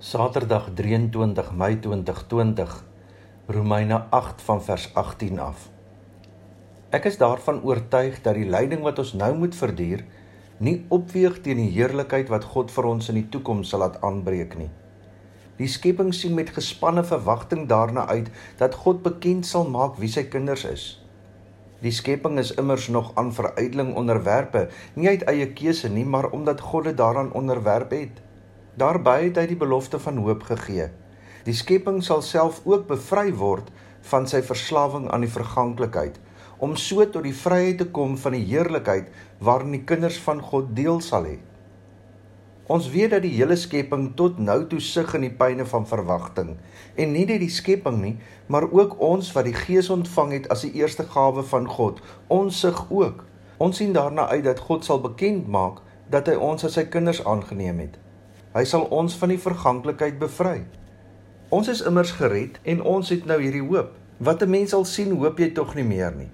Saterdag 23 Mei 2020 Romeine 8 van vers 18 af. Ek is daarvan oortuig dat die lyding wat ons nou moet verduur nie opweeg teen die heerlikheid wat God vir ons in die toekoms sal laat aanbreek nie. Die skepping sien met gespanne verwagting daarna uit dat God bekend sal maak wie sy kinders is. Die skepping is immers nog aan verydeling onderwerpe, nie uit eie keuse nie, maar omdat God dit daaraan onderwerp het. Daarby het hy die belofte van hoop gegee. Die skepping sal self ook bevry word van sy verslawing aan die verganklikheid om so tot die vryheid te kom van die heerlikheid waarin die kinders van God deel sal hê. Ons weet dat die hele skepping tot nou toe sug in die pyne van verwagting en nie net die skepping nie, maar ook ons wat die Gees ontvang het as die eerste gawe van God. Ons sug ook. Ons sien daarna uit dat God sal bekend maak dat hy ons as sy kinders aangeneem het. Hy sal ons van die verganklikheid bevry. Ons is immers gered en ons het nou hierdie hoop. Wat 'n mens al sien, hoop jy tog nie meer nie.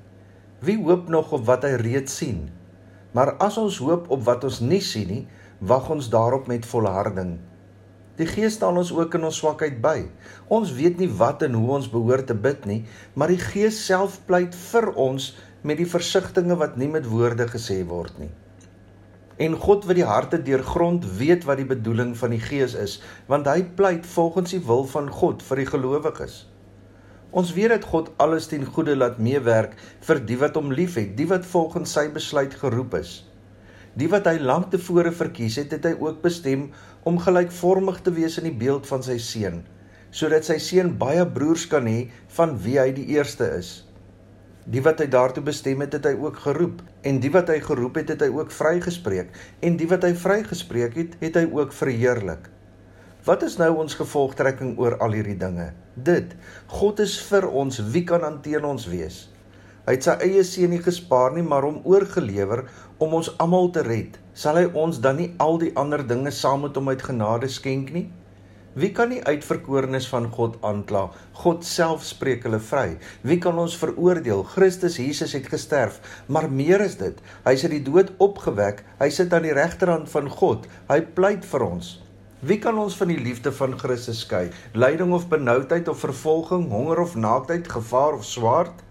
Wie hoop nog op wat hy reeds sien? Maar as ons hoop op wat ons nie sien nie, wag ons daarop met volharding. Die Gees staan ons ook in ons swakheid by. Ons weet nie wat en hoe ons behoort te bid nie, maar die Gees self pleit vir ons met die versigtings wat nie met woorde gesê word nie. En God wat die harte deurgrond weet wat die bedoeling van die Gees is, want hy pleit volgens die wil van God vir die gelowiges. Ons weet dat God alles ten goeie laat meewerk vir die wat hom liefhet, die wat volgens sy besluit geroep is. Die wat hy lank tevore verkies het, het hy ook bestem om gelykvormig te wees in die beeld van sy seun, sodat sy seun baie broers kan hê van wie hy die eerste is. Die wat hy daartoe bestem het, het hy ook geroep, en die wat hy geroep het, het hy ook vrygespreek, en die wat hy vrygespreek het, het hy ook verheerlik. Wat is nou ons gevolgtrekking oor al hierdie dinge? Dit: God is vir ons, wie kan aan teen ons wees? Hy het sy eie seun nie gespaar nie, maar hom oorgelewer om ons almal te red. Sal hy ons dan nie al die ander dinge saam met hom uit genade skenk nie? Wie kan die uitverkorenes van God aankla? God self spreek hulle vry. Wie kan ons veroordeel? Christus Jesus het gesterf, maar meer is dit. Hy is uit die dood opgewek. Hy sit aan die regterhand van God. Hy pleit vir ons. Wie kan ons van die liefde van Christus skei? Lyding of benoudheid of vervolging, honger of naaktheid, gevaar of swaard?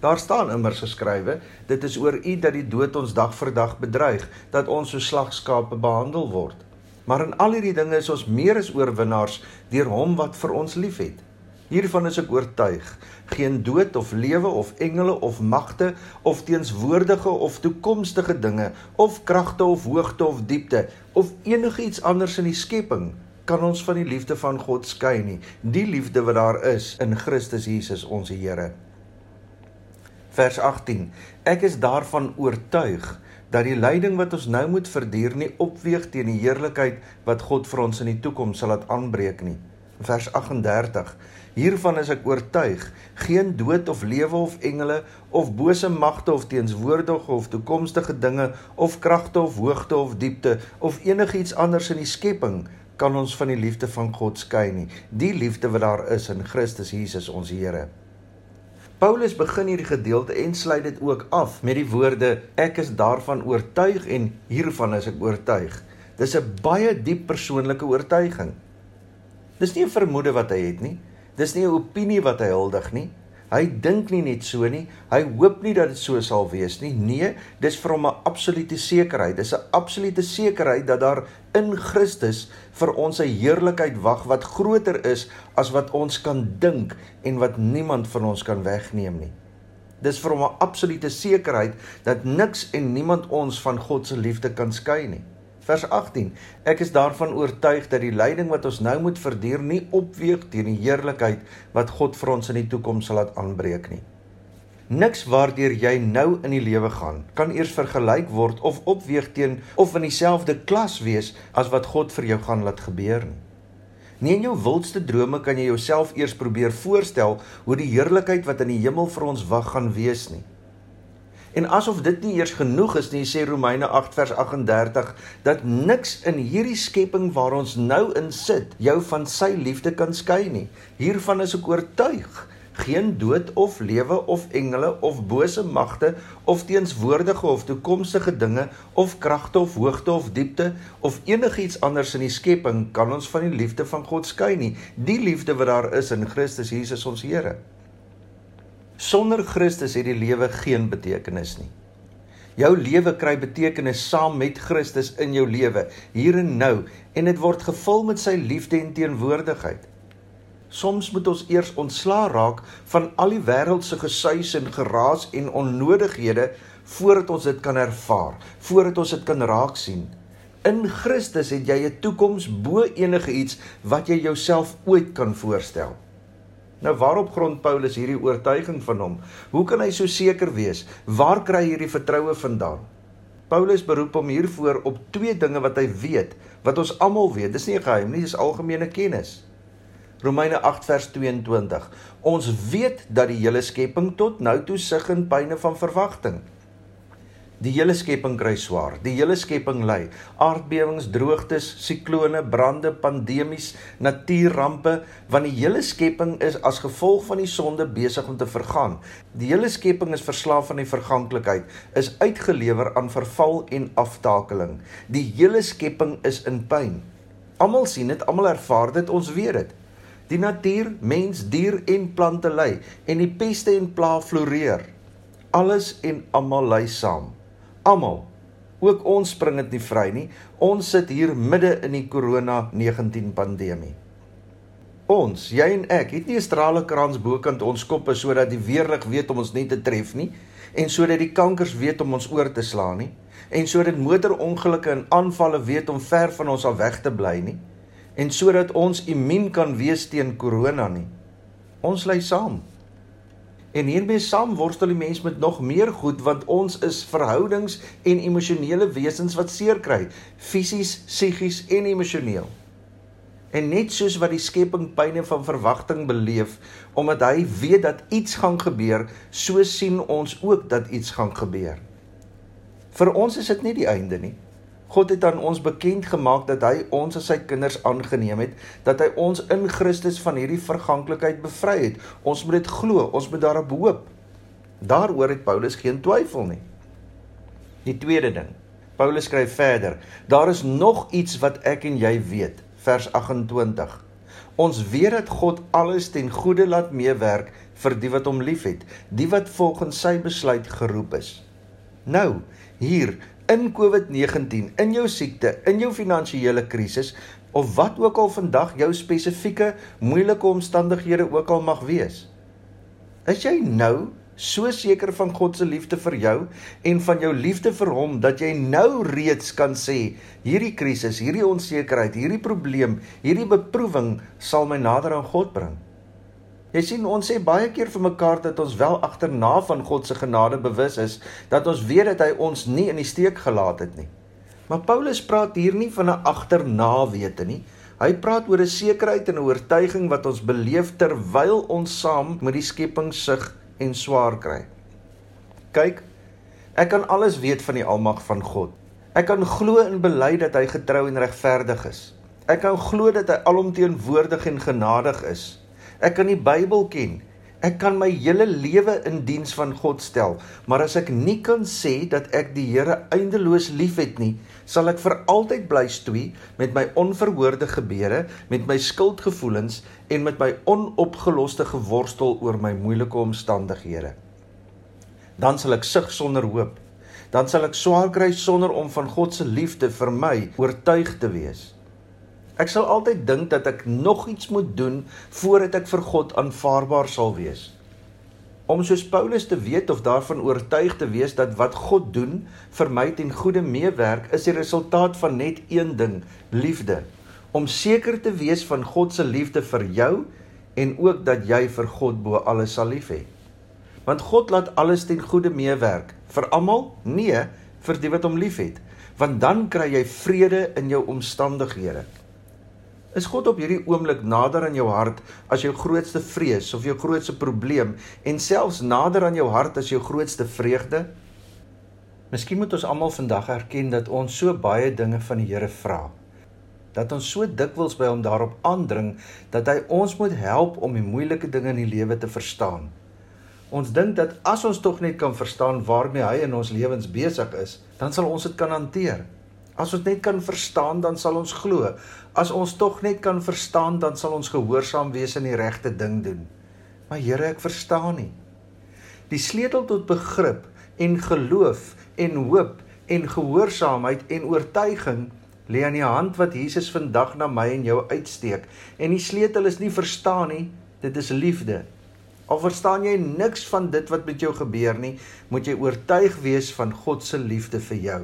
Daar staan immers geskrywe, dit is oor U dat die dood ons dag vir dag bedreig, dat ons so slagskape behandel word. Maar in al hierdie dinge is ons meer as oorwinnaars deur hom wat vir ons liefhet. Hiervan is ek oortuig. Geen dood of lewe of engele of magte of teenswoordige of toekomstige dinge of kragte of hoogte of diepte of enigiets anders in die skepping kan ons van die liefde van God skei nie. Die liefde wat daar is in Christus Jesus ons Here. Vers 18. Ek is daarvan oortuig dat die lyding wat ons nou moet verduur nie opweeg teen die heerlikheid wat God vir ons in die toekoms sal laat aanbreek nie. Vers 38. Hiervan is ek oortuig, geen dood of lewe of engele of bose magte of teenswoordige of toekomstige dinge of kragte of hoogte of diepte of enigiets anders in die skepping kan ons van die liefde van God skei nie. Die liefde wat daar is in Christus Jesus ons Here. Paulus begin hierdie gedeelte en sluit dit ook af met die woorde ek is daarvan oortuig en hiervan is ek oortuig. Dis 'n baie diep persoonlike oortuiging. Dis nie 'n vermoede wat hy het nie. Dis nie 'n opinie wat hy huldig nie. Hy dink nie net so nie. Hy hoop nie dat dit so sal wees nie. Nee, dis vir hom 'n absolute sekerheid. Dis 'n absolute sekerheid dat daar in Christus vir ons 'n heerlikheid wag wat groter is as wat ons kan dink en wat niemand van ons kan wegneem nie. Dis vir hom 'n absolute sekerheid dat niks en niemand ons van God se liefde kan skei nie. Vers 18. Ek is daarvan oortuig dat die lyding wat ons nou moet verduur nie opweeg teen die heerlikheid wat God vir ons in die toekoms sal laat aanbreek nie. Niks waardeur jy nou in die lewe gaan kan eers vergelyk word of opweeg teen of in dieselfde klas wees as wat God vir jou gaan laat gebeur nie. Nie in jou wildste drome kan jy jouself eers probeer voorstel hoe die heerlikheid wat in die hemel vir ons wag gaan wees nie. En asof dit nie eers genoeg is nie, sê Romeine 8 vers 38 dat niks in hierdie skepping waar ons nou in sit jou van sy liefde kan skei nie. Hiervan is ek oortuig. geen dood of lewe of engele of bose magte of teenswoordige of toekomstige dinge of kragte of hoogte of diepte of enigiets anders in die skepping kan ons van die liefde van God skei nie. Die liefde wat daar is in Christus Jesus ons Here. Sonder Christus het die lewe geen betekenis nie. Jou lewe kry betekenis saam met Christus in jou lewe, hier en nou, en dit word gevul met sy liefde en teenwoordigheid. Soms moet ons eers ontslaa raak van al die wêreldse gesuis en geraas en onnodighede voordat ons dit kan ervaar, voordat ons dit kan raak sien. In Christus het jy 'n toekoms bo enige iets wat jy jouself ooit kan voorstel. Nou waarop grond Paulus hierdie oortuiging van hom? Hoe kan hy so seker wees? Waar kry hy hierdie vertroue vandaan? Paulus beroep hom hiervoor op twee dinge wat hy weet, wat ons almal weet. Dis nie 'n geheim nie, dis algemene kennis. Romeine 8 vers 22. Ons weet dat die hele skepping tot nou toe sug in pyne van verwagting. Die hele skepping kry swaar. Die hele skepping ly. Aardbewings, droogtes, siklone, brande, pandemies, natuurrampe, want die hele skepping is as gevolg van die sonde besig om te vergaan. Die hele skepping is verslaaf aan die verganklikheid, is uitgelewer aan verval en aftakeling. Die hele skepping is in pyn. Almal sien dit, almal ervaar dit, ons weet dit. Die natuur, mens, dier en plante ly en die peste en pla floreer. Alles en almal ly saam. Almal. Ook ons spring dit nie vry nie. Ons sit hier midde in die corona-19 pandemie. Ons, jy en ek, het nie 'n stralekrans bokant ons koppe sodat die weerlig weet om ons nie te tref nie en sodat die kankers weet om ons oor te slaan nie en sodat motorongelukke en aanvalle weet om ver van ons af weg te bly nie en sodat ons immuun kan wees teen korona nie. Ons lê saam. En hiermee saam worstel die mens met nog meer goed want ons is verhoudings en emosionele wesens wat seer kry, fisies, psigies en emosioneel. En net soos wat die skepping pyne van verwagting beleef omdat hy weet dat iets gaan gebeur, so sien ons ook dat iets gaan gebeur. Vir ons is dit nie die einde nie. God het aan ons bekend gemaak dat hy ons as sy kinders aangeneem het, dat hy ons in Christus van hierdie verganklikheid bevry het. Ons moet dit glo, ons moet daarop hoop. Daaroor het Paulus geen twyfel nie. Die tweede ding. Paulus skryf verder: Daar is nog iets wat ek en jy weet, vers 28. Ons weet dat God alles ten goeie laat meewerk vir die wat hom liefhet, die wat volgens sy besluit geroep is. Nou, hier in COVID-19, in jou siekte, in jou finansiële krisis of wat ook al vandag jou spesifieke moeilike omstandighede ook al mag wees. Is jy nou so seker van God se liefde vir jou en van jou liefde vir hom dat jy nou reeds kan sê hierdie krisis, hierdie onsekerheid, hierdie probleem, hierdie beproewing sal my nader aan God bring? Jy sien ons sê baie keer vir mekaar dat ons wel agterna van God se genade bewus is, dat ons weet dat hy ons nie in die steek gelaat het nie. Maar Paulus praat hier nie van 'n agterna wete nie. Hy praat oor 'n sekerheid en 'n oortuiging wat ons beleef terwyl ons saam met die skepping sug en swaar kry. Kyk, ek kan alles weet van die almag van God. Ek kan glo en bely dat hy getrou en regverdig is. Ek kan glo dat hy alomteenwoordig en genadig is. Ek kan die Bybel ken. Ek kan my hele lewe in diens van God stel, maar as ek nie kan sê dat ek die Here eindeloos liefhet nie, sal ek vir altyd bly stoei met my onverhoorde gebede, met my skuldgevoelens en met my onopgeloste geworstel oor my moeilike omstandighede. Dan sal ek sug sonder hoop. Dan sal ek swaar kry sonder om van God se liefde vir my oortuig te wees. Ek sal altyd dink dat ek nog iets moet doen voordat ek vir God aanvaarbaar sal wees. Om soos Paulus te weet of daarvan oortuig te wees dat wat God doen vir my ten goeie meewerk, is die resultaat van net een ding: liefde. Om seker te wees van God se liefde vir jou en ook dat jy vir God bo alles sal lief hê. Want God laat alles ten goeie meewerk vir almal? Nee, vir die wat hom liefhet. Want dan kry jy vrede in jou omstandighede. Is God op hierdie oomblik nader aan jou hart as jou grootste vrees of jou grootste probleem en selfs nader aan jou hart as jou grootste vreugde? Miskien moet ons almal vandag erken dat ons so baie dinge van die Here vra. dat ons so dikwels by hom daarop aandring dat hy ons moet help om die moeilike dinge in die lewe te verstaan. Ons dink dat as ons tog net kan verstaan waarmee hy in ons lewens besig is, dan sal ons dit kan hanteer. As ons net kan verstaan, dan sal ons glo. As ons tog net kan verstaan, dan sal ons gehoorsaam wees en die regte ding doen. Maar Here, ek verstaan nie. Die sleutel tot begrip en geloof en hoop en gehoorsaamheid en oortuiging lê aan die hand wat Jesus vandag na my en jou uitsteek. En die sleutel is nie verstaan nie, dit is liefde. Al verstaan jy niks van dit wat met jou gebeur nie, moet jy oortuig wees van God se liefde vir jou.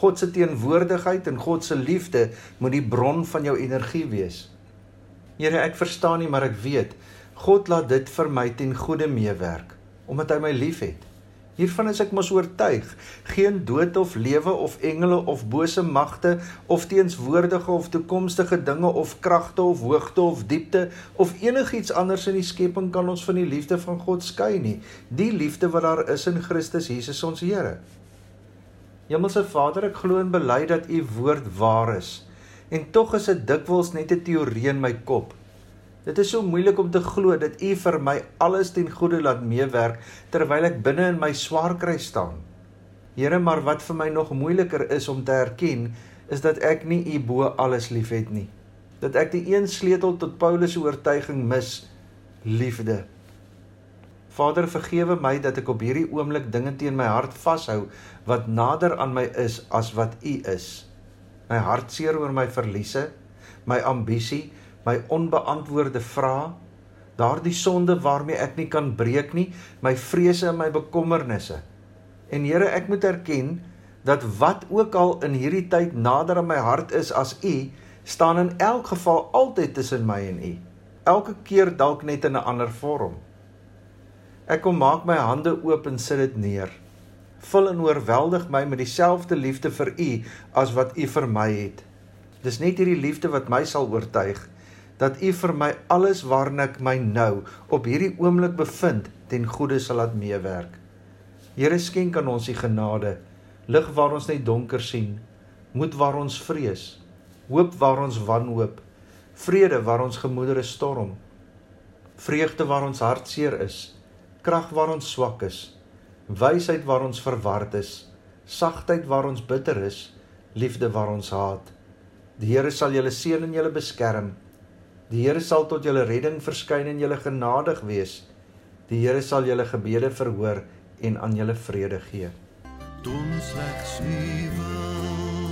God se teenwoordigheid en God se liefde moet die bron van jou energie wees. Here, ek verstaan nie, maar ek weet God laat dit vir my ten goeie meewerk omdat hy my liefhet. Hiervan is ek mos oortuig. Geen dood of lewe of engele of bose magte of teenswoordige of toekomstige dinge of kragte of hoogte of diepte of enigiets anders in die skepping kan ons van die liefde van God skei nie. Die liefde wat daar is in Christus Jesus ons Here. Hemelse Vader, ek glo en bely dat u woord waar is. En tog is dit dikwels net 'n teorie in my kop. Dit is so moeilik om te glo dat U vir my alles ten goeie laat meewerk terwyl ek binne in my swaar kry staan. Here, maar wat vir my nog moeiliker is om te erken, is dat ek nie U bo alles liefhet nie. Dat ek die een sleutel tot Paulus se oortuiging mis, liefde. Vader, vergewe my dat ek op hierdie oomblik dinge teen my hart vashou wat nader aan my is as wat U is. My hartseer oor my verliese, my ambisie, my onbeantwoorde vrae, daardie sonde waarmee ek nie kan breek nie, my vrese en my bekommernisse. En Here, ek moet erken dat wat ook al in hierdie tyd nader aan my hart is as U, staan in elk geval altyd tussen my en U. Elke keer dalk net in 'n ander vorm. Ek kom maak my hande oop en sit dit neer. Vul en oorweldig my met dieselfde liefde vir U as wat U vir my het. Dis net hierdie liefde wat my sal oortuig dat U vir my alles waarna ek my nou op hierdie oomblik bevind ten goeie sal laat meewerk. Here skenk aan ons die genade, lig waar ons net donker sien, moed waar ons vrees, hoop waar ons wanhoop, vrede waar ons gemoedere storm, vreugde waar ons hartseer is, krag waar ons swak is, wysheid waar ons verward is, sagtheid waar ons bitter is, liefde waar ons haat. Die Here sal julle seën en julle beskerm. Die Here sal tot julle redding verskyn en julle genadig wees. Die Here sal julle gebede verhoor en aan julle vrede gee. Doen slegs nuwe